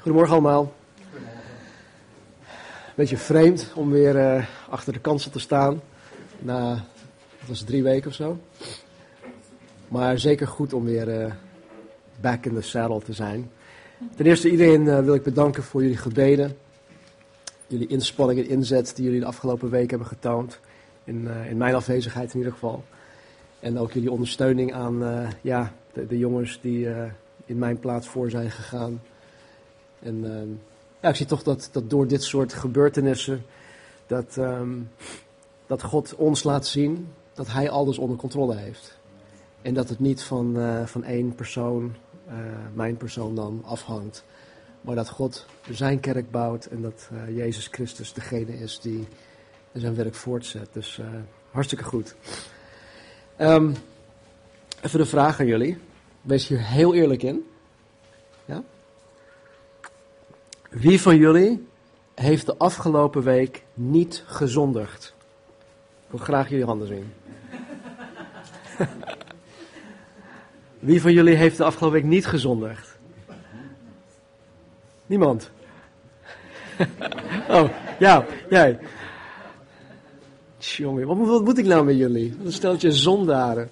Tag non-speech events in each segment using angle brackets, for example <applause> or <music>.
Goedemorgen allemaal. Beetje vreemd om weer uh, achter de kansel te staan. Na, het was drie weken of zo. Maar zeker goed om weer uh, back in the saddle te zijn. Ten eerste iedereen uh, wil ik bedanken voor jullie gebeden. Jullie inspanning en inzet die jullie de afgelopen week hebben getoond. In, in mijn afwezigheid in ieder geval. En ook jullie ondersteuning aan ja, de, de, jongens die in mijn plaats voor zijn gegaan. En uh, ja, ik zie toch dat, dat door dit soort gebeurtenissen, dat, um, dat God ons laat zien dat Hij alles onder controle heeft. En dat het niet van, uh, van één persoon, uh, mijn persoon dan, afhangt. Maar dat God zijn kerk bouwt en dat uh, Jezus Christus degene is die zijn werk voortzet. Dus hartstikke goed. Um, even de vraag aan jullie. Wees hier heel eerlijk in. Ja? Wie van jullie heeft de afgelopen week niet gezondigd? Ik wil graag jullie handen zien. <laughs> Wie van jullie heeft de afgelopen week niet gezondigd? Niemand. <laughs> oh, ja, jij. Jongen, wat, moet ik nou met jullie? Wat stelt je zondaren.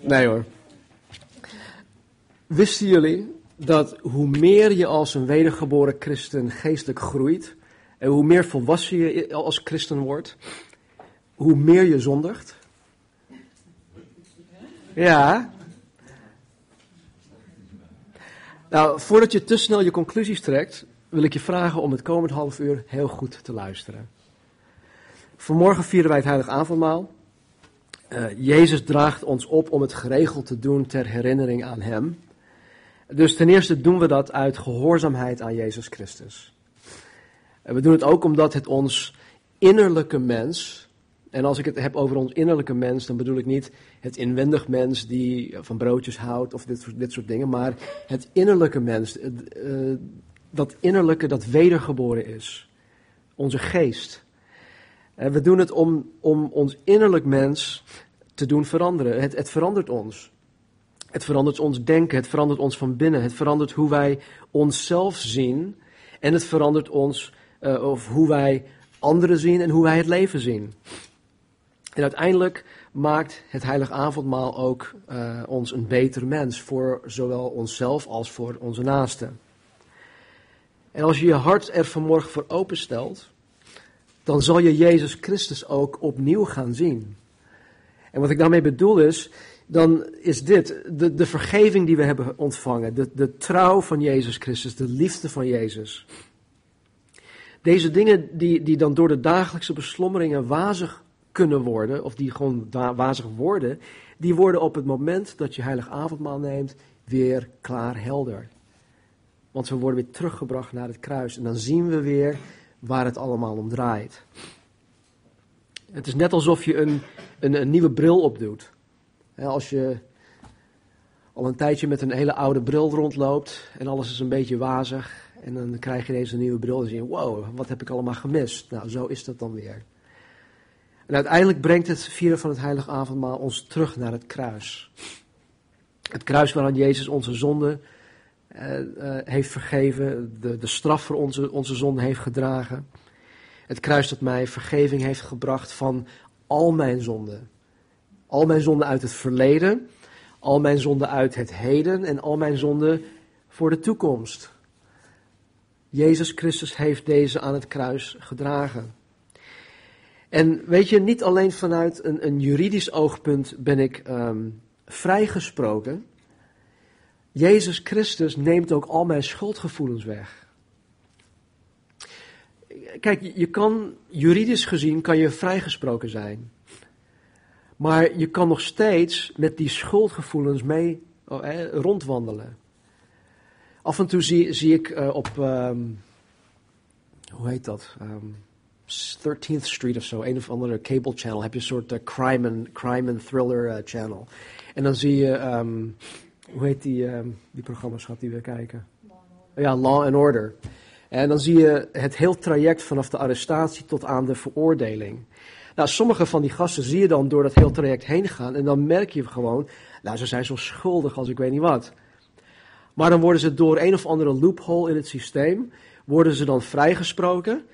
Nee hoor. Wisten jullie dat hoe meer je als een wedergeboren christen geestelijk groeit, en hoe meer volwassen je als christen wordt, hoe meer je zondigt? Ja. Nou, voordat je te snel je conclusies trekt, wil ik je vragen om het komend half uur heel goed te luisteren. Vanmorgen vieren wij het heilige avondmaal. Uh, Jezus draagt ons op om het geregeld te doen ter herinnering aan Hem. Dus ten eerste doen we dat uit gehoorzaamheid aan Jezus Christus. En we doen het ook omdat het ons innerlijke mens, en als ik het heb over ons innerlijke mens, dan bedoel ik niet het inwendig mens die van broodjes houdt of dit, dit soort dingen, maar het innerlijke mens, uh, dat innerlijke dat wedergeboren is. Onze geest. En we doen het om, om ons innerlijk mens te doen veranderen. Het, het verandert ons. Het verandert ons denken, het verandert ons van binnen, het verandert hoe wij onszelf zien en het verandert ons uh, of hoe wij anderen zien en hoe wij het leven zien. En uiteindelijk maakt het heilig avondmaal ook uh, ons een beter mens voor zowel onszelf als voor onze naasten. En als je je hart er vanmorgen voor openstelt, dan zal je Jezus Christus ook opnieuw gaan zien. En wat ik daarmee bedoel is, dan is dit de, de vergeving die we hebben ontvangen, de, de trouw van Jezus Christus, de liefde van Jezus. Deze dingen die, die dan door de dagelijkse beslommeringen wazig kunnen worden, of die gewoon wazig worden, die worden op het moment dat je heilig avondmaal neemt weer klaar helder. Want we worden weer teruggebracht naar het kruis en dan zien we weer waar het allemaal om draait. Het is net alsof je een, een, een nieuwe bril opdoet. Als je al een tijdje met een hele oude bril rondloopt en alles is een beetje wazig en dan krijg je deze nieuwe bril en zie je, wow, wat heb ik allemaal gemist? Nou, zo is dat dan weer. En uiteindelijk brengt het vieren van het heilige avondmaal ons terug naar het kruis. Het kruis waaraan Jezus onze zonde uh, uh, heeft vergeven, de, de straf voor onze, onze zonde heeft gedragen. Het kruis dat mij vergeving heeft gebracht van al mijn zonden. Al mijn zonden uit het verleden, al mijn zonden uit het heden en al mijn zonden voor de toekomst. Jezus Christus heeft deze aan het kruis gedragen. En weet je, niet alleen vanuit een, een juridisch oogpunt ben ik um, vrijgesproken. Jezus Christus neemt ook al mijn schuldgevoelens weg. Kijk, je kan juridisch gezien kan je vrijgesproken zijn. Maar je kan nog steeds met die schuldgevoelens mee oh, rondwandelen. Af en toe zie, zie ik uh, op, um, hoe heet dat? Um, 13th Street of zo, een of andere cable channel, heb je een soort uh, crime, and, crime and thriller uh, channel. En dan zie je, um, hoe heet die, die programma's gaat die we kijken? Ja, Law and Order. En dan zie je het heel traject vanaf de arrestatie tot aan de veroordeling. Nou, sommige van die gasten zie je dan door dat heel traject heen gaan en dan merk je gewoon, nou, ze zijn zo schuldig als ik weet niet wat. Maar dan worden ze door een of andere loophole in het systeem, worden ze dan vrijgesproken.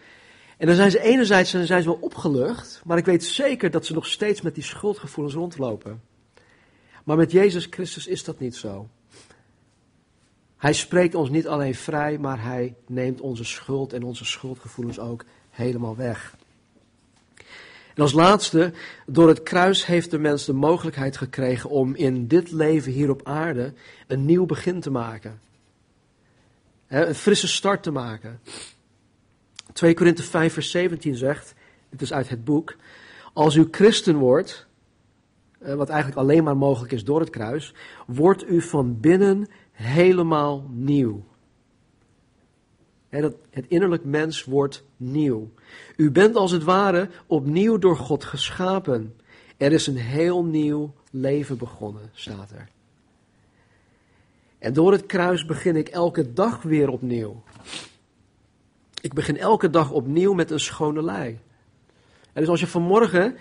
En dan zijn ze enerzijds zijn ze wel opgelucht, maar ik weet zeker dat ze nog steeds met die schuldgevoelens rondlopen. Maar met Jezus Christus is dat niet zo. Hij spreekt ons niet alleen vrij, maar hij neemt onze schuld en onze schuldgevoelens ook helemaal weg. En als laatste, door het kruis heeft de mens de mogelijkheid gekregen om in dit leven hier op aarde een nieuw begin te maken. een frisse start te maken. 2 Korinthe 5 vers 17 zegt, het is uit het boek, als u christen wordt, wat eigenlijk alleen maar mogelijk is door het kruis, wordt u van binnen helemaal nieuw. Het innerlijk mens wordt nieuw. U bent als het ware opnieuw door God geschapen. Er is een heel nieuw leven begonnen, staat er. En door het kruis begin ik elke dag weer opnieuw. Ik begin elke dag opnieuw met een schone lei. En dus als je vanmorgen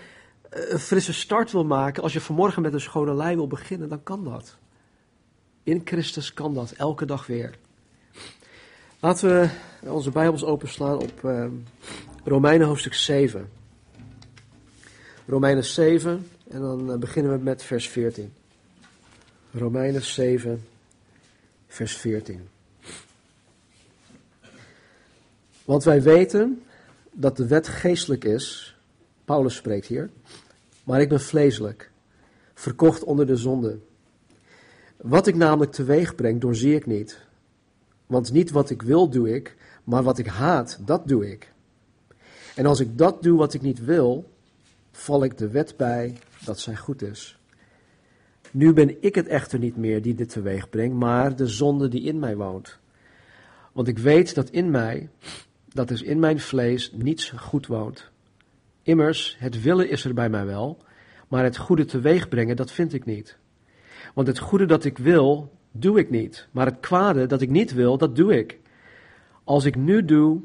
eh, een frisse start wil maken, als je vanmorgen met een schone lei wil beginnen, dan kan dat. In Christus kan dat, elke dag weer. Laten we onze Bijbels openslaan op uh, Romeinen hoofdstuk 7. Romeinen 7 en dan eh, beginnen we met vers 14. Romeinen 7, vers 14. Want wij weten dat de wet geestelijk is, Paulus spreekt hier, maar ik ben vleeselijk, verkocht onder de zonde. Wat ik namelijk teweeg breng, doorzie ik niet. Want niet wat ik wil, doe ik, maar wat ik haat, dat doe ik. En als ik dat doe wat ik niet wil, val ik de wet bij dat zij goed is. Nu ben ik het echter niet meer die dit teweeg brengt, maar de zonde die in mij woont. Want ik weet dat in mij, dat is in mijn vlees, niets goed woont. Immers, het willen is er bij mij wel, maar het goede teweeg brengen, dat vind ik niet. Want het goede dat ik wil, doe ik niet. Maar het kwade dat ik niet wil, dat doe ik. Als ik nu doe,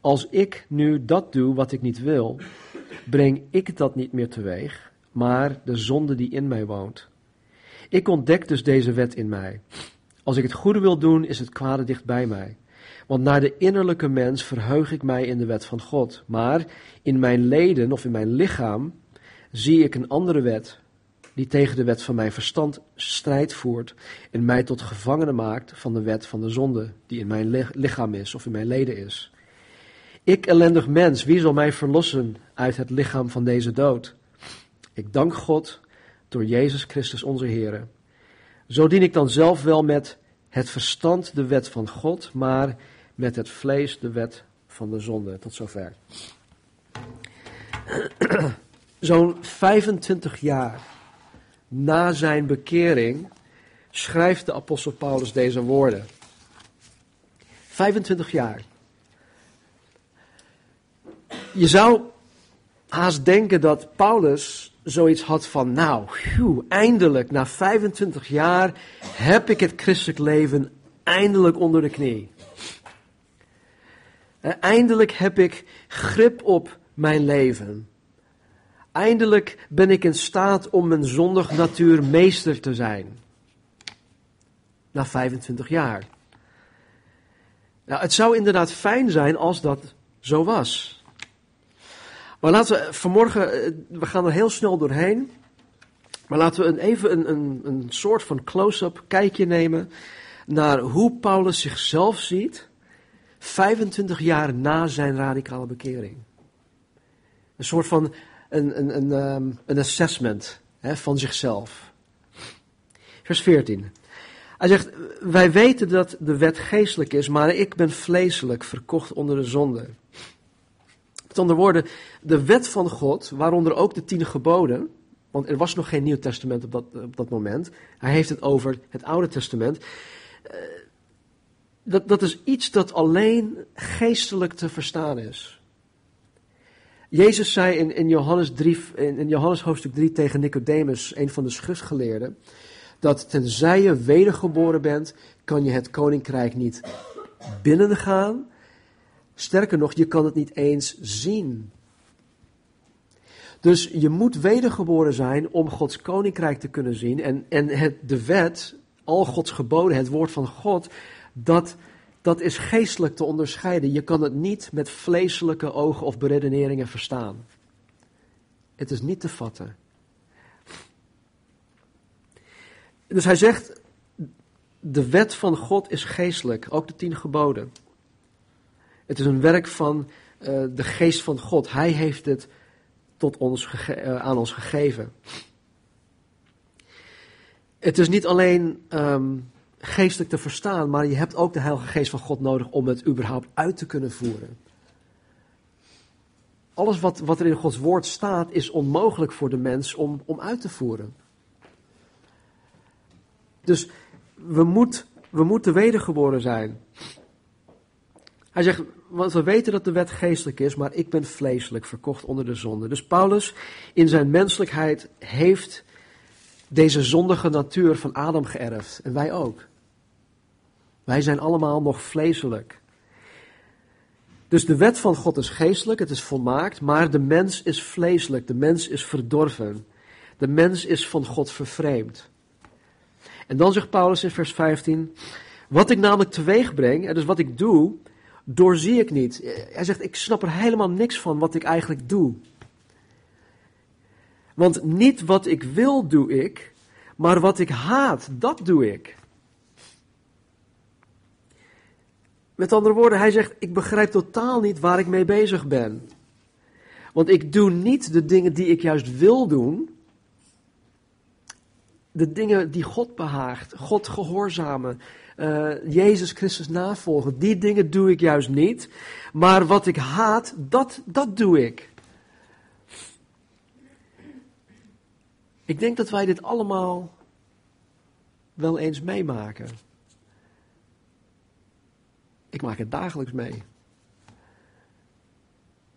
als ik nu dat doe wat ik niet wil, breng ik dat niet meer teweeg, maar de zonde die in mij woont. Ik ontdek dus deze wet in mij. Als ik het goede wil doen, is het kwade dicht bij mij. Want naar de innerlijke mens verheug ik mij in de wet van God. Maar in mijn leden of in mijn lichaam zie ik een andere wet, die tegen de wet van mijn verstand strijd voert en mij tot gevangene maakt van de wet van de zonde die in mijn lichaam is of in mijn leden is. Ik ellendig mens, wie zal mij verlossen uit het lichaam van deze dood? Ik dank God door Jezus Christus onze Heer. Zo dien ik dan zelf wel met het verstand de wet van God, maar met het vlees de wet van de zonde. Tot zover. <clears throat> Zo'n 25 jaar na zijn bekering schrijft de apostel Paulus deze woorden. 25 jaar. Je zou haast denken dat Paulus zoiets had van, nou, eindelijk, na 25 jaar heb ik het christelijk leven eindelijk onder de knie. Eh, eindelijk heb ik grip op mijn leven. Eindelijk ben ik in staat om mijn zondig natuur meester te zijn. Na 25 jaar. Nou, het zou inderdaad fijn zijn als dat zo was. Maar laten we vanmorgen, eh, we gaan er heel snel doorheen. Maar laten we een, even een, een, een soort van close-up kijkje nemen naar hoe Paulus zichzelf ziet 25 jaar na zijn radicale bekering. Een soort van een, een, ehm, een assessment hè, van zichzelf. Vers 14. Hij zegt, wij weten dat de wet geestelijk is, maar ik ben vleeselijk, verkocht onder de zonde. Met andere woorden, de wet van God, waaronder ook de tien geboden, want er was nog geen Nieuw Testament op dat, op dat moment. Hij heeft het over het Oude Testament. Eh, dat, dat is iets dat alleen geestelijk te verstaan is. Jezus zei in, in, Johannes 3, in, Johannes hoofdstuk 3 tegen Nicodemus, een van de schriftgeleerden, dat tenzij je wedergeboren bent, kan je het koninkrijk niet binnengaan. Sterker nog, je kan het niet eens zien. Dus je moet wedergeboren zijn om Gods koninkrijk te kunnen zien. En, en het, de wet al Gods geboden, het woord van God, dat, dat is geestelijk te onderscheiden. Je kan het niet met vleeselijke ogen of beredeneringen verstaan. Het is niet te vatten. Dus hij zegt, de wet van God is geestelijk, ook de tien geboden. Het is een werk van uh, de geest van God. Hij heeft het tot ons uh, aan ons gegeven. Het is niet alleen um, geestelijk te verstaan, maar je hebt ook de Heilige Geest van God nodig om het überhaupt uit te kunnen voeren. Alles wat, wat er in Gods woord staat is onmogelijk voor de mens om, om uit te voeren. Dus we, moet, we moeten wedergeboren zijn. Hij zegt, want we weten dat de wet geestelijk is, maar ik ben vleeselijk, verkocht onder de zonde. Dus Paulus in zijn menselijkheid heeft deze zondige natuur van Adam geërfd. En wij ook. Wij zijn allemaal nog vleeselijk. Dus de wet van God is geestelijk, het is volmaakt, maar de mens is vleeselijk, de mens is verdorven. De mens is van God vervreemd. En dan zegt Paulus in vers 15, wat ik namelijk teweeg breng, dus wat ik doe, doorzie ik niet. Hij zegt, ik snap er helemaal niks van wat ik eigenlijk doe. Want niet wat ik wil doe ik, maar wat ik haat, dat doe ik. Met andere woorden, hij zegt, ik begrijp totaal niet waar ik mee bezig ben. Want ik doe niet de dingen die ik juist wil doen. De dingen die God behaagt, God gehoorzamen, uh, Jezus Christus navolgen. Die dingen doe ik juist niet. Maar wat ik haat, dat, dat doe ik. Ik denk dat wij dit allemaal wel eens meemaken. Ik maak het dagelijks mee.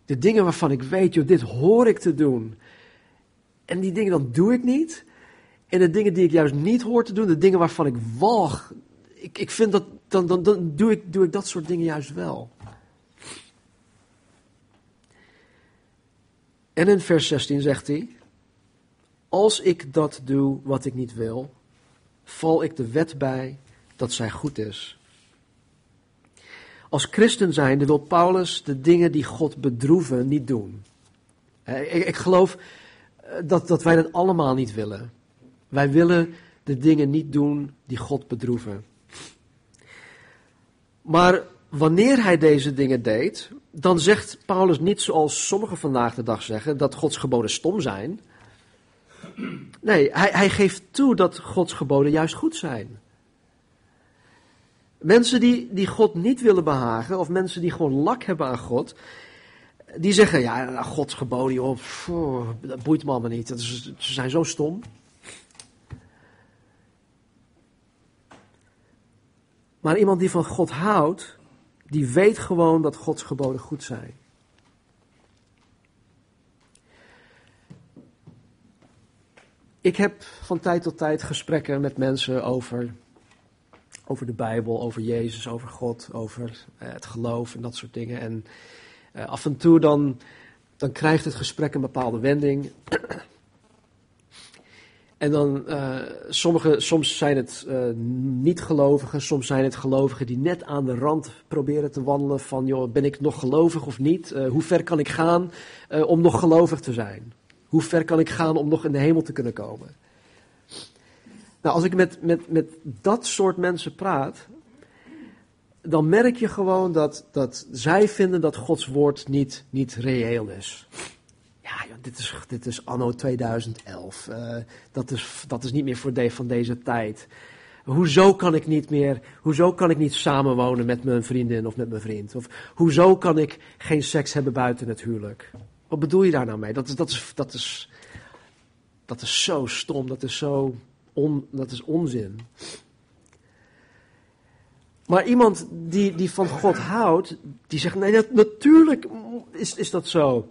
De dingen waarvan ik weet, joh, dit hoor ik te doen. En die dingen dan doe ik niet. En de dingen die ik juist niet hoor te doen, de dingen waarvan ik walg, ik, ik vind dat, dan, dan, dan doe, ik, doe ik dat soort dingen juist wel. En in vers 16 zegt hij, als ik dat doe wat ik niet wil, val ik de wet bij dat zij goed is. Als christen zijnde wil Paulus de dingen die God bedroeven niet doen. Ik, ik geloof eh, dat, dat wij dat allemaal niet willen. Wij willen de dingen niet doen die God bedroeven. Maar wanneer hij deze dingen deed, dan zegt Paulus niet zoals sommigen vandaag de dag zeggen, dat Gods geboden stom zijn. Nee, hij, hij geeft toe dat Gods geboden juist goed zijn. Mensen die, die God niet willen behagen, of mensen die gewoon lak hebben aan God, die zeggen, ja, Gods geboden, joh, dat boeit me allemaal niet, dat ze zijn zo stom. Maar iemand die van God houdt, die weet gewoon dat Gods geboden goed zijn. Ik heb van tijd tot tijd gesprekken met mensen over, over de Bijbel, over Jezus, over God, over eh, het geloof en dat soort dingen. En uh, af en toe dan, dan krijgt het gesprek een bepaalde wending. En dan, uh, sommige, soms zijn het niet-gelovigen, soms zijn het gelovigen die net aan de rand proberen te wandelen van, joh, ben ik nog gelovig of niet? Hoe ver kan ik gaan om nog gelovig te zijn? Hoe ver kan ik gaan om nog in de hemel te kunnen komen? Nou, als ik met, met, met dat soort mensen praat, dan merk je gewoon dat, dat zij vinden dat Gods woord niet, niet reëel is ja, dit is, dit is anno 2011. Uh, eh, dat, is, dat is niet meer voor de, van deze tijd. Hoezo kan ik niet meer, hoezo kan ik niet samenwonen met mijn vriendin of met mijn vriend? Of hoezo kan ik geen seks hebben buiten het huwelijk? Wat bedoel je daar nou mee? Dat is, dat is, dat is, dat is zo stom, dat is zo dat is onzin. Maar iemand die, die van God houdt, die zegt, nee, natuurlijk is, is dat zo.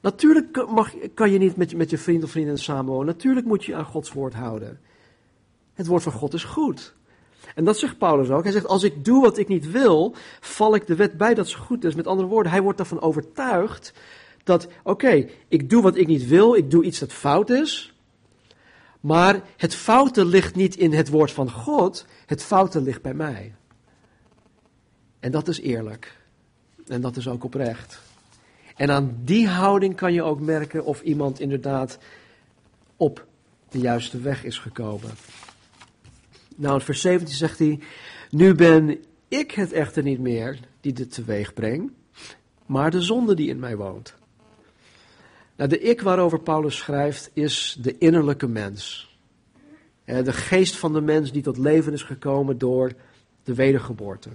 Natuurlijk mag, kan je niet met, met je vriend of vriendin samenwonen. Natuurlijk moet je aan Gods woord houden. Het woord van God is goed. En dat zegt Paulus ook. Hij zegt, als ik doe wat ik niet wil, val ik de wet bij dat ze goed is. Met andere woorden, hij wordt daarvan overtuigd dat, oké, ik doe wat ik niet wil, ik doe iets dat fout is. Maar het foute ligt niet in het woord van God, het foute ligt bij mij. En dat is eerlijk. En dat is ook oprecht. En aan die houding kan je ook merken of iemand inderdaad op de juiste weg is gekomen. Nou, in vers 17 zegt hij: Nu ben ik het echter niet meer die dit teweeg brengt, maar de zonde die in mij woont. Nou, de ik waarover Paulus schrijft is de innerlijke mens. De geest van de mens die tot leven is gekomen door de wedergeboorte.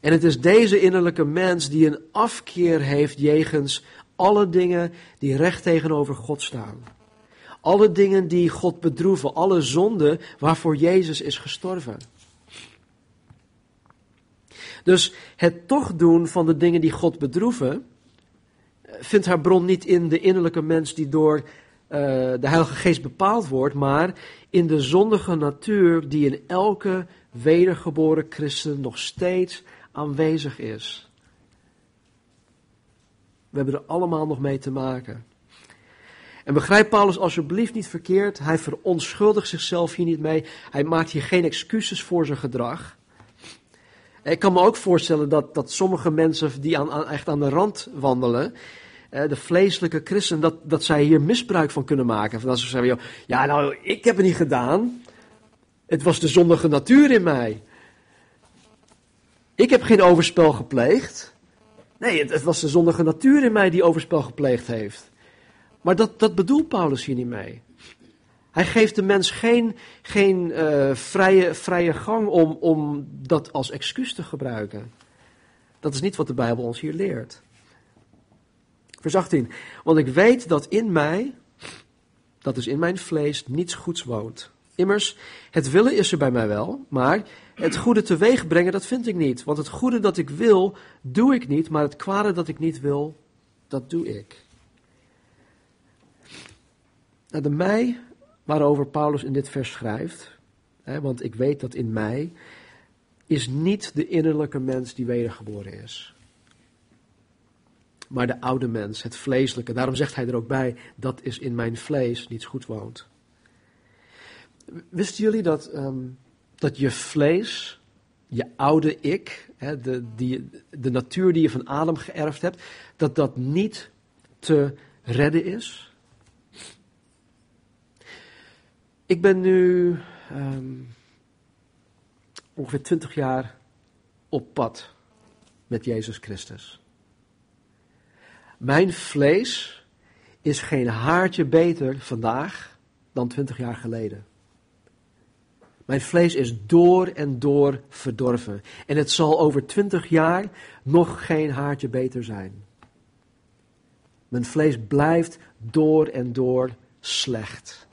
En het is deze innerlijke mens die een afkeer heeft jegens alle dingen die recht tegenover God staan. Alle dingen die God bedroeven, alle zonden waarvoor Jezus is gestorven. Dus het toch doen van de dingen die God bedroeven, vindt haar bron niet in de innerlijke mens die door uh, de Heilige Geest bepaald wordt, maar in de zondige natuur die in elke wedergeboren christen nog steeds aanwezig is. We hebben er allemaal nog mee te maken. En begrijp Paulus alsjeblieft niet verkeerd. Hij verontschuldigt zichzelf hier niet mee. Hij maakt hier geen excuses voor zijn gedrag. Ik kan me ook voorstellen dat, dat sommige mensen die aan, echt aan de rand wandelen, de vleeselijke christen, dat, dat zij hier misbruik van kunnen maken. Van dat ze zeggen, ja nou, ik heb het niet gedaan. Het was de zondige natuur in mij. Ik heb geen overspel gepleegd. Nee, het, het, was de zondige natuur in mij die overspel gepleegd heeft. Maar dat, dat bedoelt Paulus hier niet mee. Hij geeft de mens geen, geen uh, vrije, vrije gang om, om dat als excuus te gebruiken. Dat is niet wat de Bijbel ons hier leert. Vers 18. Want ik weet dat in mij, dat is in mijn vlees, niets goeds woont. Immers, het willen is er bij mij wel, maar het goede teweeg brengen, dat vind ik niet. Want het goede dat ik wil, doe ik niet, maar het kwade dat ik niet wil, dat doe ik. Nou, de mij waarover Paulus in dit vers schrijft, hè, want ik weet dat in mij, is niet de innerlijke mens die wedergeboren is. Maar de oude mens, het vleeselijke. Daarom zegt hij er ook bij, dat is in mijn vlees niets goed woont. Wisten jullie dat, um, dat je vlees, je oude ik, hè, de, die, de natuur die je van Adam geërfd hebt, dat dat niet te redden is? Ik ben nu um, ongeveer twintig jaar op pad met Jezus Christus. Mijn vlees is geen haartje beter vandaag dan twintig jaar geleden. Mijn vlees is door en door verdorven. En het zal over twintig jaar nog geen haartje beter zijn. Mijn vlees blijft door en door slecht.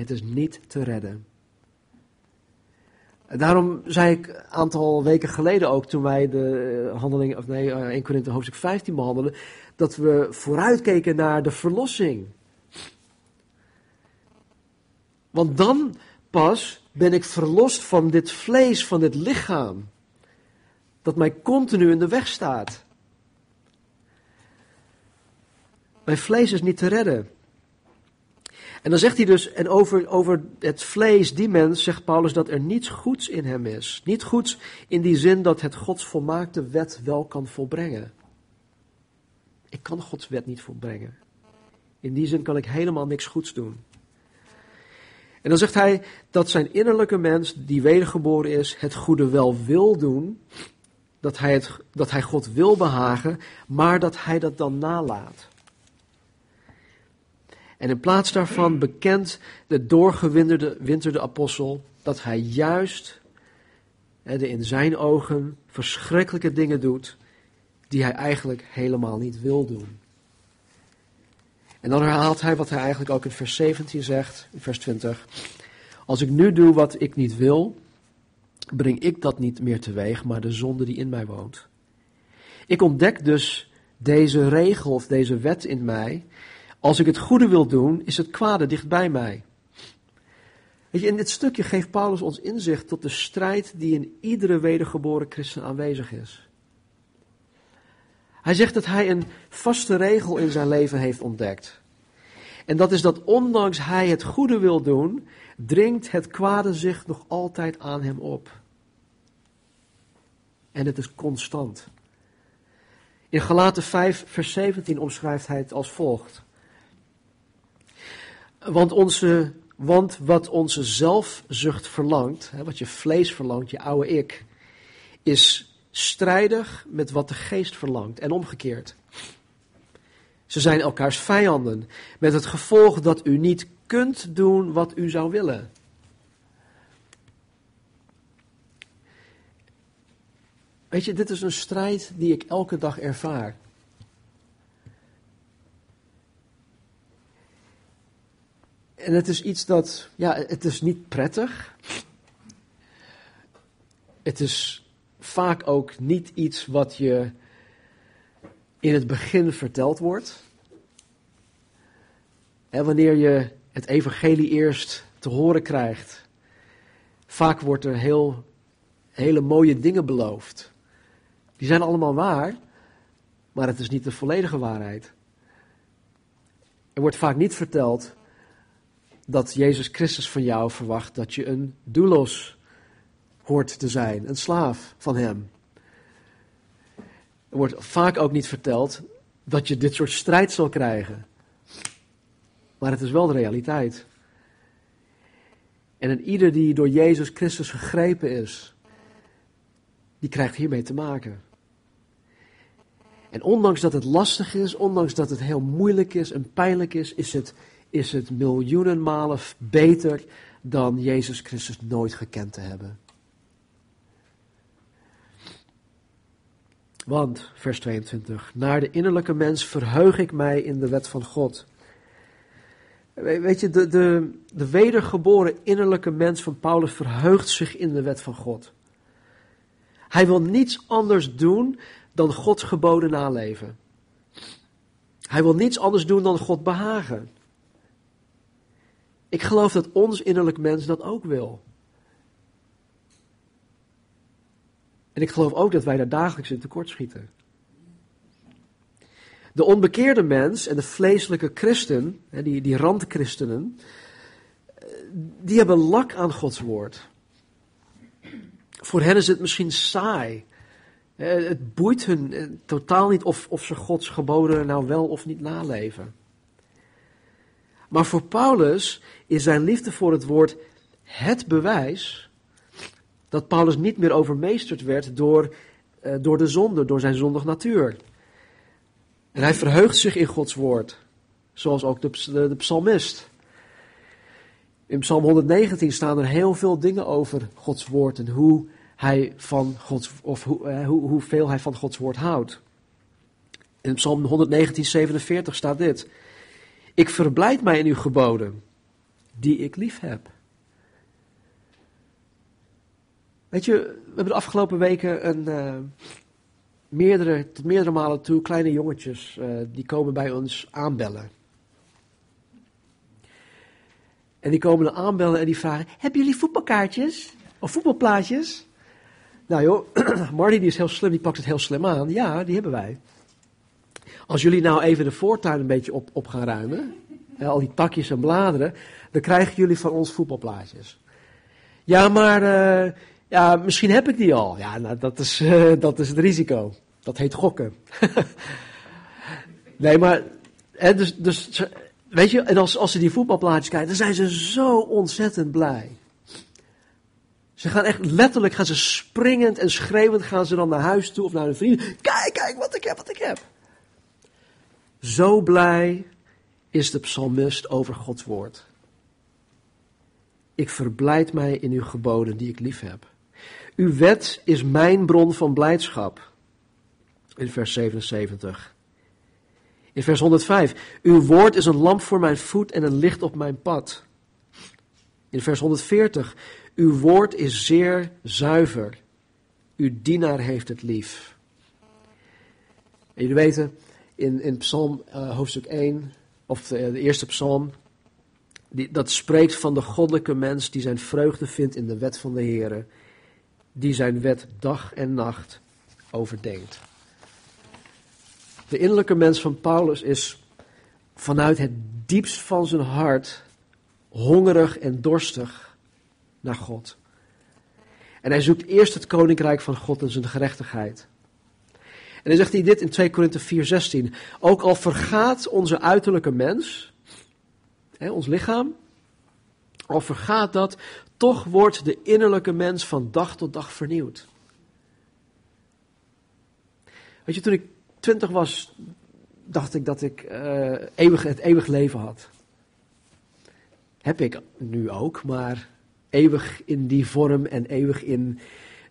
Het is niet te redden. Daarom zei ik een aantal weken geleden ook, toen wij de handeling, of nee, 1 eh, Korinthe hoofdstuk 15 behandelden, dat we vooruitkeken naar de verlossing. Want dan pas ben ik verlost van dit vlees, van dit lichaam, dat mij continu in de weg staat. Mijn vlees is niet te redden. En dan zegt hij dus, en over, over het vlees, die mens, zegt Paulus dat er niets goeds in hem is. Niet goeds in die zin dat het Gods volmaakte wet wel kan volbrengen. Ik kan Gods wet niet volbrengen. In die zin kan ik helemaal niks goeds doen. En dan zegt hij dat zijn innerlijke mens, die wedergeboren is, het goede wel wil doen. Dat hij, het, dat hij God wil behagen, maar dat hij dat dan nalaat. En in plaats daarvan bekent de doorgewinterde winterde apostel dat hij juist de in zijn ogen verschrikkelijke dingen doet die hij eigenlijk helemaal niet wil doen. En dan herhaalt hij wat hij eigenlijk ook in vers 17 zegt, in vers 20. Als ik nu doe wat ik niet wil, breng ik dat niet meer teweeg, maar de zonde die in mij woont. Ik ontdek dus deze regel of deze wet in mij. Als ik het goede wil doen, is het kwade dichtbij mij. Weet je, in dit stukje geeft Paulus ons inzicht tot de strijd die in iedere wedergeboren christen aanwezig is. Hij zegt dat hij een vaste regel in zijn leven heeft ontdekt. En dat is dat ondanks hij het goede wil doen, dringt het kwade zich nog altijd aan hem op. En het is constant. In Galaten 5, vers 17 omschrijft hij het als volgt. Want, onze, want wat onze zelfzucht verlangt, wat je vlees verlangt, je oude ik, is strijdig met wat de geest verlangt en omgekeerd. Ze zijn elkaars vijanden, met het gevolg dat u niet kunt doen wat u zou willen. Weet je, dit is een strijd die ik elke dag ervaar. En het is iets dat, ja, het is niet prettig. Het is vaak ook niet iets wat je in het begin verteld wordt. En wanneer je het evangelie eerst te horen krijgt, vaak wordt er heel, hele mooie dingen beloofd. Die zijn allemaal waar, maar het is niet de volledige waarheid. Er wordt vaak niet verteld dat Jezus Christus van jou verwacht dat je een doulos hoort te zijn, een slaaf van Hem. Er wordt vaak ook niet verteld dat je dit soort strijd zal krijgen. Maar het is wel de realiteit. En ieder die door Jezus Christus gegrepen is, die krijgt hiermee te maken. En ondanks dat het lastig is, ondanks dat het heel moeilijk is en pijnlijk is, is het, is het miljoenen malen beter dan Jezus Christus nooit gekend te hebben. Want, vers 22, naar de innerlijke mens verheug ik mij in de wet van God. Weet je, de, de, de wedergeboren innerlijke mens van Paulus verheugt zich in de wet van God. Hij wil niets anders doen dan Gods geboden naleven. Hij wil niets anders doen dan God behagen. Ik geloof dat ons innerlijk mens dat ook wil. En ik geloof ook dat wij daar dagelijks in tekortschieten. De onbekeerde mens en de vleeselijke christen, die, die randchristenen, die hebben lak aan Gods woord. Voor hen is het misschien saai. Het boeit hun eh, totaal niet of, of ze Gods geboden nou wel of niet naleven. Maar voor Paulus is zijn liefde voor het woord het bewijs dat Paulus niet meer overmeesterd werd door, uh, door de zonde, door zijn zondig natuur. En hij verheugt zich in Gods woord, zoals ook de, de, psalmist. In Psalm 119 staan er heel veel dingen over Gods woord en hoe hij van Gods, of hoe, uh, hoe, hoeveel hij van Gods woord houdt. In Psalm 119, 47 staat dit. Ik verblijd mij in uw geboden, die ik lief heb. Weet je, we hebben de afgelopen weken een, uh, meerdere, tot meerdere malen toe kleine jongetjes, uh, die komen bij ons aanbellen. En die komen dan aanbellen en die vragen, hebben jullie voetbalkaartjes? Of voetbalplaatjes? Nou joh, <clears throat> Marty die is heel slim, die pakt het heel slim aan. Ja, die hebben wij. Als jullie nou even de voortuin een beetje op, op gaan ruimen, al die takjes en bladeren, dan krijgen jullie van ons voetbalplaatjes. Ja, maar uh, ja, misschien heb ik die al. Ja, nou, dat is, uh, dat is het risico. Dat heet gokken. <laughs> nee, maar, hè, dus, dus, weet je, en als, als ze die voetbalplaatjes krijgen, dan zijn ze zo ontzettend blij. Ze gaan echt letterlijk, gaan ze springend en schreeuwend gaan ze dan naar huis toe of naar hun vrienden. Kijk, kijk wat ik heb, wat ik heb. Zo blij is de psalmist over Gods woord. Ik verblijd mij in uw geboden die ik lief heb. Uw wet is mijn bron van blijdschap. In vers 77. In vers 105. Uw woord is een lamp voor mijn voet en een licht op mijn pad. In vers 140. Uw woord is zeer zuiver. Uw dienaar heeft het lief. En jullie weten, in, in Psalm uh, hoofdstuk 1, of de, de eerste psalm, die, dat spreekt van de goddelijke mens die zijn vreugde vindt in de wet van de Heer, die zijn wet dag en nacht overdenkt. De innerlijke mens van Paulus is vanuit het diepst van zijn hart hongerig en dorstig naar God. En hij zoekt eerst het koninkrijk van God en zijn gerechtigheid. En dan zegt hij dit in 2 Korinthe 4:16. Ook al vergaat onze uiterlijke mens, hè, ons lichaam, al vergaat dat, toch wordt de innerlijke mens van dag tot dag vernieuwd. Weet je, toen ik twintig was, dacht ik dat ik uh, eeuwig, het eeuwig leven had. Heb ik nu ook, maar eeuwig in die vorm en eeuwig in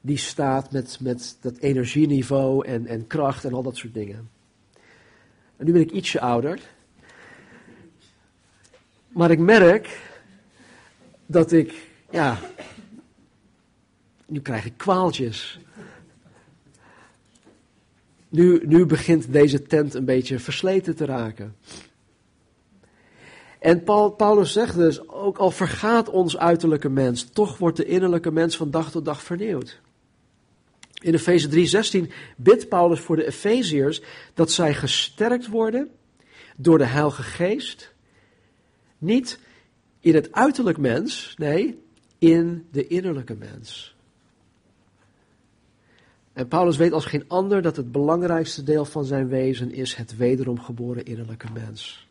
die staat met, met dat energieniveau en, en kracht en al dat soort dingen. En nu ben ik ietsje ouder. Maar ik merk dat ik, ja, nu krijg ik kwaaltjes. Nu, nu begint deze tent een beetje versleten te raken. En Paul, Paulus zegt dus, ook al vergaat ons uiterlijke mens, toch wordt de innerlijke mens van dag tot dag vernieuwd. In Efeze 3:16 bidt Paulus voor de Efeziërs dat zij gesterkt worden door de Heilige Geest. Niet in het uiterlijk mens, nee, in de innerlijke mens. En Paulus weet als geen ander dat het belangrijkste deel van zijn wezen is het wederom geboren innerlijke mens.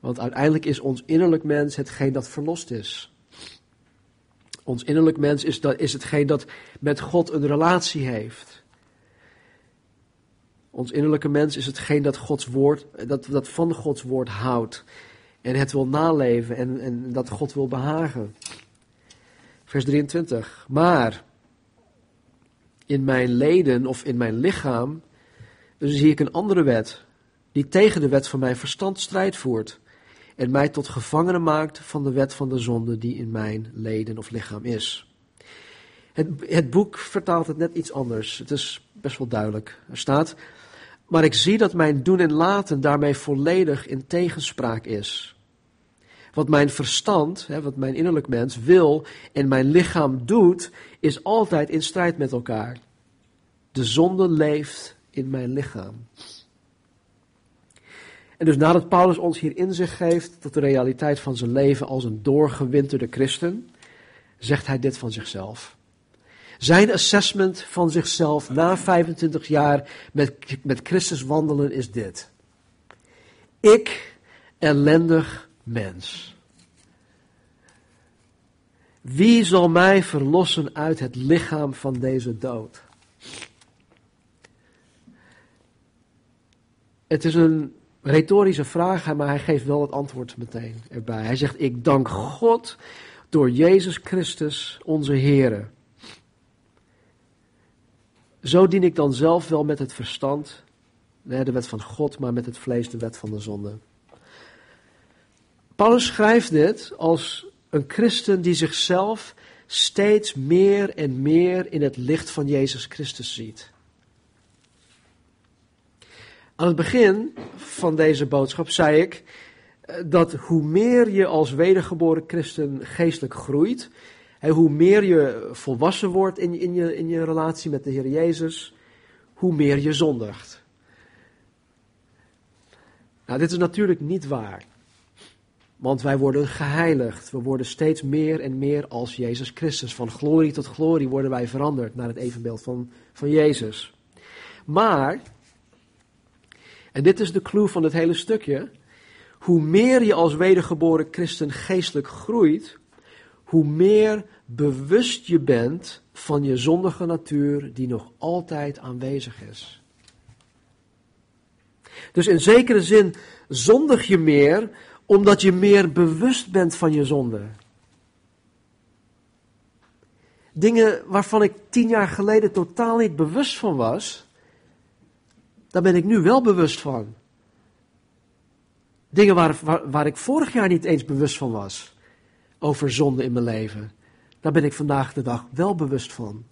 Want uiteindelijk is ons innerlijk mens hetgeen dat verlost is. Ons innerlijk mens is, dat, is hetgeen dat met God een relatie heeft. Ons innerlijke mens is hetgeen dat, Gods woord, dat, dat van Gods woord houdt. En het wil naleven en, en dat God wil behagen. Vers 23. Maar in mijn leden of in mijn lichaam zie ik een andere wet, die tegen de wet van mijn verstand strijd voert en mij tot gevangene maakt van de wet van de zonde die in mijn leden of lichaam is. Het, het boek vertaalt het net iets anders. Het is best wel duidelijk. Er staat, maar ik zie dat mijn doen en laten daarmee volledig in tegenspraak is. Wat mijn verstand, hè, wat mijn innerlijk mens wil en mijn lichaam doet, is altijd in strijd met elkaar. De zonde leeft in mijn lichaam. En dus nadat Paulus ons hier inzicht geeft tot de realiteit van zijn leven als een doorgewinterde christen, zegt hij dit van zichzelf. Zijn assessment van zichzelf na 25 jaar met, met Christus wandelen is dit. Ik, ellendig mens. Wie zal mij verlossen uit het lichaam van deze dood? Het is een retorische vraag, maar hij geeft wel het antwoord meteen erbij. Hij zegt, ik dank God door Jezus Christus, onze Here. Zo dien ik dan zelf wel met het verstand, de wet van God, maar met het vlees de wet van de zonde. Paulus schrijft dit als een christen die zichzelf steeds meer en meer in het licht van Jezus Christus ziet. Aan het begin van deze boodschap zei ik eh, dat hoe meer je als wedergeboren christen geestelijk groeit, en hoe meer je volwassen wordt in, in, je, in je relatie met de Heer Jezus, hoe meer je zondigt. Nou, dit is natuurlijk niet waar. Want wij worden geheiligd. We worden steeds meer en meer als Jezus Christus. Van glorie tot glorie worden wij veranderd naar het evenbeeld van, van Jezus. Maar en dit is de clue van het hele stukje. Hoe meer je als wedergeboren christen geestelijk groeit, hoe meer bewust je bent van je zondige natuur die nog altijd aanwezig is. Dus in zekere zin zondig je meer omdat je meer bewust bent van je zonde. Dingen waarvan ik tien jaar geleden totaal niet bewust van was, daar ben ik nu wel bewust van. Dingen waar, waar, ik vorig jaar niet eens bewust van was. Over zonde in mijn leven. Daar ben ik vandaag de dag wel bewust van.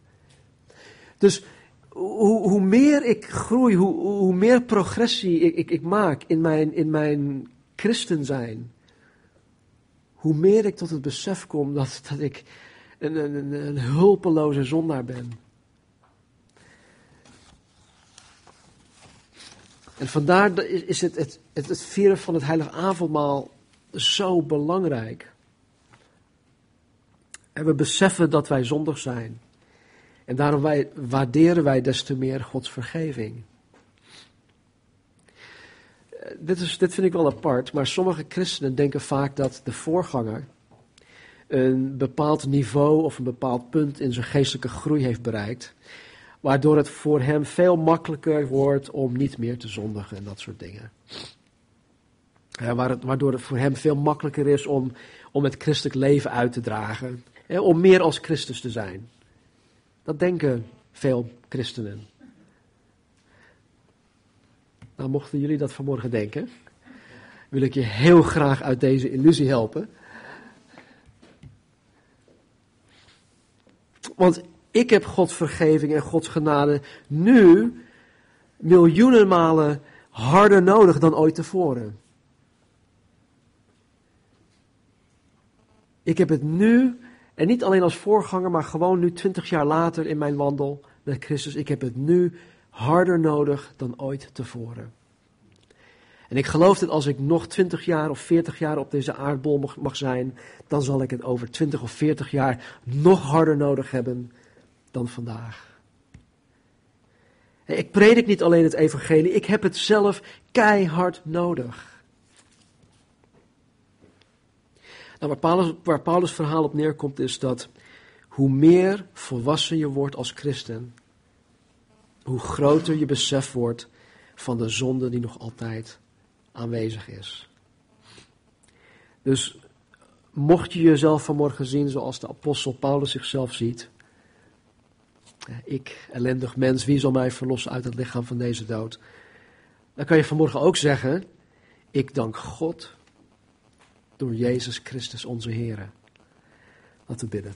Dus hoe, hoe meer ik groei, hoe, hoe meer progressie ik, ik, ik maak in mijn, in mijn christen zijn, hoe meer ik tot het besef kom dat, dat ik een, een, een hulpeloze zondaar ben. En vandaar is het, het het, het vieren van het heilige avondmaal zo belangrijk. En we beseffen dat wij zondig zijn. En daarom waarderen wij des te meer Gods vergeving. Eh, dit, is, dit vind ik wel apart, maar sommige christenen denken vaak dat de voorganger een bepaald niveau of een bepaald punt in zijn geestelijke groei heeft bereikt, waardoor het voor hem veel makkelijker wordt om niet meer te zondigen en dat soort dingen. waardoor het voor hem veel makkelijker is om, om het christelijk leven uit te dragen, om meer als Christus te zijn. Dat denken veel christenen. Nou, mochten jullie dat vanmorgen denken, wil ik je heel graag uit deze illusie helpen. Want ik heb Gods vergeving en Gods genade nu miljoenen malen harder nodig dan ooit tevoren. Ik heb het nu, en niet alleen als voorganger, maar gewoon nu twintig jaar later in mijn wandel met Christus, ik heb het nu harder nodig dan ooit tevoren. En ik geloof dat als ik nog 20 jaar of 40 jaar op deze aardbol mag, mag zijn, dan zal ik het over 20 of 40 jaar nog harder nodig hebben dan vandaag. Ik predik niet alleen het evangelie, ik heb het zelf keihard nodig. Nou, waar, Paulus, waar Paulus' verhaal op neerkomt is dat hoe meer volwassen je wordt als christen, hoe groter je besef wordt van de zonde die nog altijd aanwezig is. Dus mocht je jezelf vanmorgen zien zoals de apostel Paulus zichzelf ziet. Ik, ellendig mens, wie zal mij verlossen uit het lichaam van deze dood? Dan kan je vanmorgen ook zeggen, ik dank God door Jezus Christus onze Heer. Laten we bidden.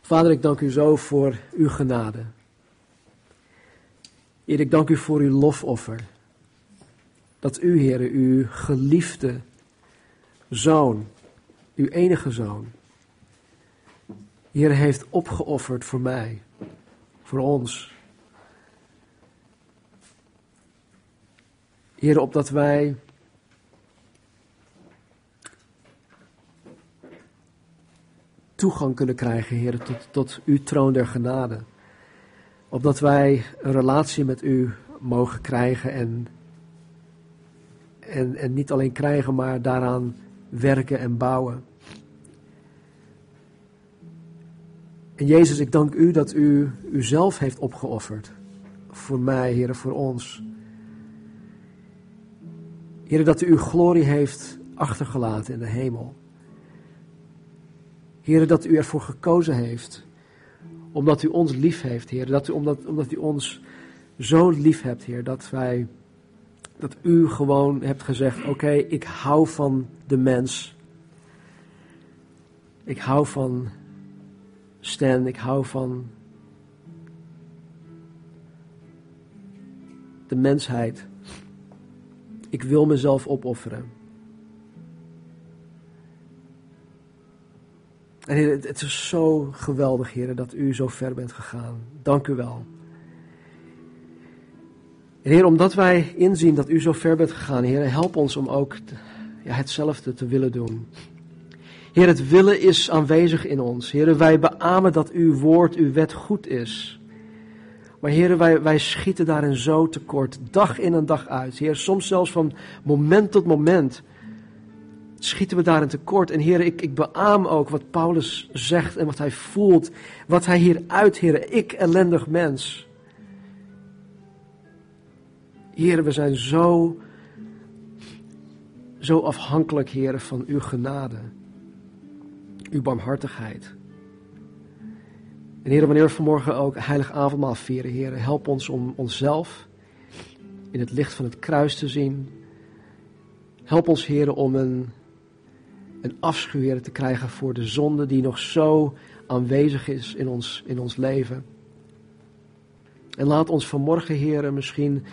Vader, ik dank u zo voor uw genade. Heer, ik dank u voor uw lofoffer dat u, Heer, uw geliefde zoon, uw enige zoon, Heer, heeft opgeofferd voor mij, voor ons. Heer, opdat wij toegang kunnen krijgen, Heer, tot, tot uw troon der genade. Opdat wij een relatie met u mogen krijgen en en, en niet alleen krijgen, maar daaraan werken en bouwen. En Jezus, ik dank u dat u uzelf heeft opgeofferd. Voor mij, Heer, voor ons. Heer, dat u uw glorie heeft achtergelaten in de hemel. Heer, dat u ervoor gekozen heeft. Omdat u ons lief heeft, Heer. Dat u, omdat, omdat u ons zo lief hebt, Heer. Dat wij dat u gewoon hebt gezegd: Oké, ik hou van de mens. Ik hou van Stan, ik hou van de mensheid. Ik wil mezelf opofferen. En het is zo geweldig, Heer, dat u zo ver bent gegaan. Dank u wel. Heer, omdat wij inzien dat u zo ver bent gegaan, Heer, help ons om ook ja, hetzelfde te willen doen. Heer, het willen is aanwezig in ons. Heer, wij beamen dat uw woord, uw wet goed is. Maar Heer, wij, wij schieten daarin zo tekort, dag in en dag uit. Heer, soms zelfs van moment tot moment schieten we daarin tekort. En Heer, ik, ik beaam ook wat Paulus zegt en wat hij voelt, wat hij hier uit, Heer, ik ellendig mens. Heer, we zijn zo, zo afhankelijk, Heer, van uw genade, uw barmhartigheid. En Heer, wanneer we vanmorgen ook heilig avondmaal vieren, Heer, help ons om onszelf in het licht van het kruis te zien. Help ons, Heer, om een, een afschuw, te krijgen voor de zonde die nog zo aanwezig is in ons, in ons leven. En laat ons vanmorgen, Heer, misschien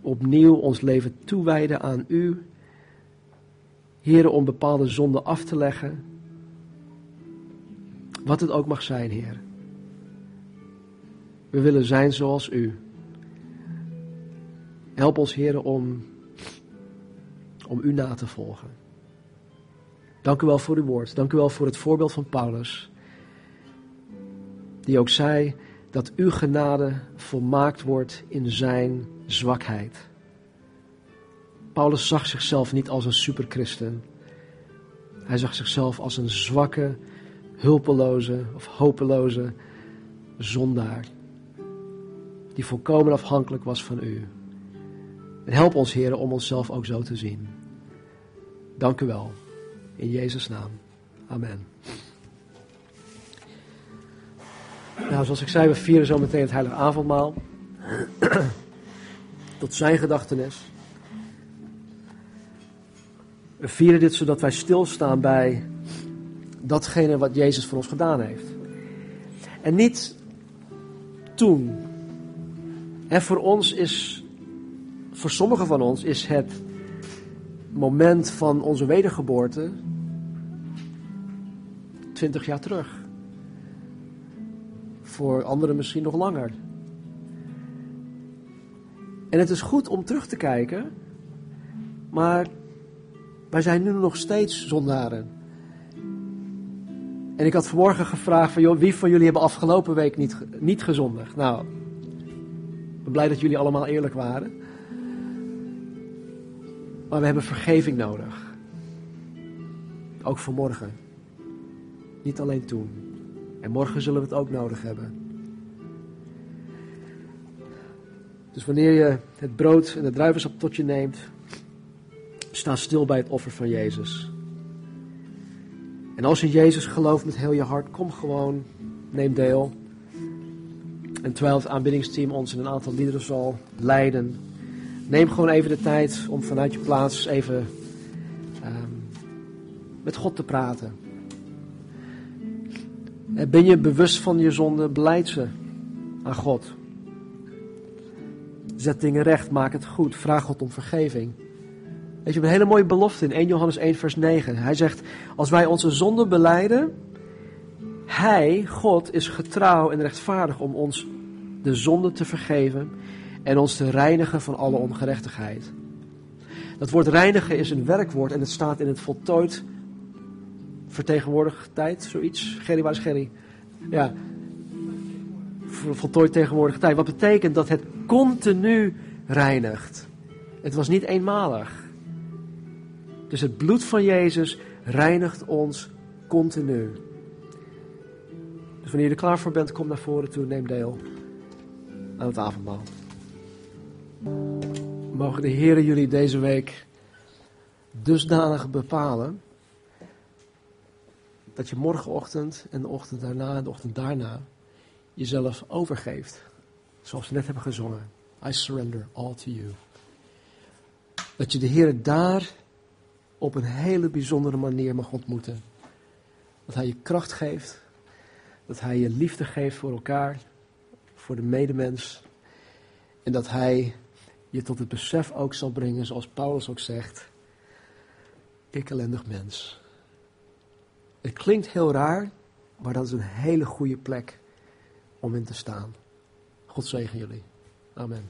opnieuw ons leven toewijden aan U. Heren, om bepaalde zonden af te leggen. Wat het ook mag zijn, Heer. We willen zijn zoals U. Help ons, Heren, om om u na te volgen. Dank u wel voor uw woord. Dank u wel voor het voorbeeld van Paulus. Die ook zei dat uw genade volmaakt wordt in zijn zwakheid. Paulus zag zichzelf niet als een superchristen. Hij zag zichzelf als een zwakke, hulpeloze of hopeloze zondaar. Die volkomen afhankelijk was van u. Help ons, heren, om onszelf ook zo te zien. Dank u wel. In Jezus' naam. Amen. Nou, zoals ik zei, we vieren zo meteen het heilige avondmaal. <clears throat> Tot zijn gedachtenis. We vieren dit zodat wij stilstaan bij datgene wat Jezus voor ons gedaan heeft. En niet toen. En voor ons is, voor sommigen van ons is het moment van onze wedergeboorte 20 jaar terug. Voor anderen misschien nog langer. En het is goed om terug te kijken, maar wij zijn nu nog steeds zondaren. En ik had vanmorgen gevraagd van, joh, wie van jullie hebben afgelopen week niet, niet gezondigd? Nou, ik ben blij dat jullie allemaal eerlijk waren. Maar we hebben vergeving nodig. Ook voor morgen. Niet alleen toen. En morgen zullen we het ook nodig hebben. Dus wanneer je het brood en de druivensap tot je neemt, sta stil bij het offer van Jezus. En als je Jezus gelooft met heel je hart, kom gewoon, neem deel. En terwijl het aanbiddingsteam ons in een aantal liederen zal leiden, neem gewoon even de tijd om vanuit je plaats even um, met God te praten. Ben je bewust van je zonde, beleid ze aan God. Zet dingen recht, maak het goed, vraag God om vergeving. Weet je, een hele mooie belofte in 1 Johannes 1 vers 9. Hij zegt, als wij onze zonde beleiden, Hij, God, is getrouw en rechtvaardig om ons de zonde te vergeven en ons te reinigen van alle ongerechtigheid. Dat woord reinigen is een werkwoord en het staat in het voltooid vertegenwoordigd tijd, zoiets. Gerry, waar is Gerry? Ja, voltooid tegenwoordige tijd. Wat betekent dat het continu reinigt. Het was niet eenmalig. Dus het bloed van Jezus reinigt ons continu. Dus wanneer je er klaar voor bent, kom naar voren toe, neem deel aan het avondmaal. Mogen de Heeren jullie deze week dusdanig bepalen dat je morgenochtend en de ochtend daarna en de ochtend daarna jezelf overgeeft. Zoals we net hebben gezongen. I surrender all to you. Dat je de Heer daar op een hele bijzondere manier mag ontmoeten. Dat Hij je kracht geeft. Dat Hij je liefde geeft voor elkaar. Voor de medemens. En dat Hij je tot het besef ook zal brengen, zoals Paulus ook zegt. Ik ellendig mens. Het klinkt heel raar, maar dat is een hele goede plek om in te staan. God zegen jullie. Amen.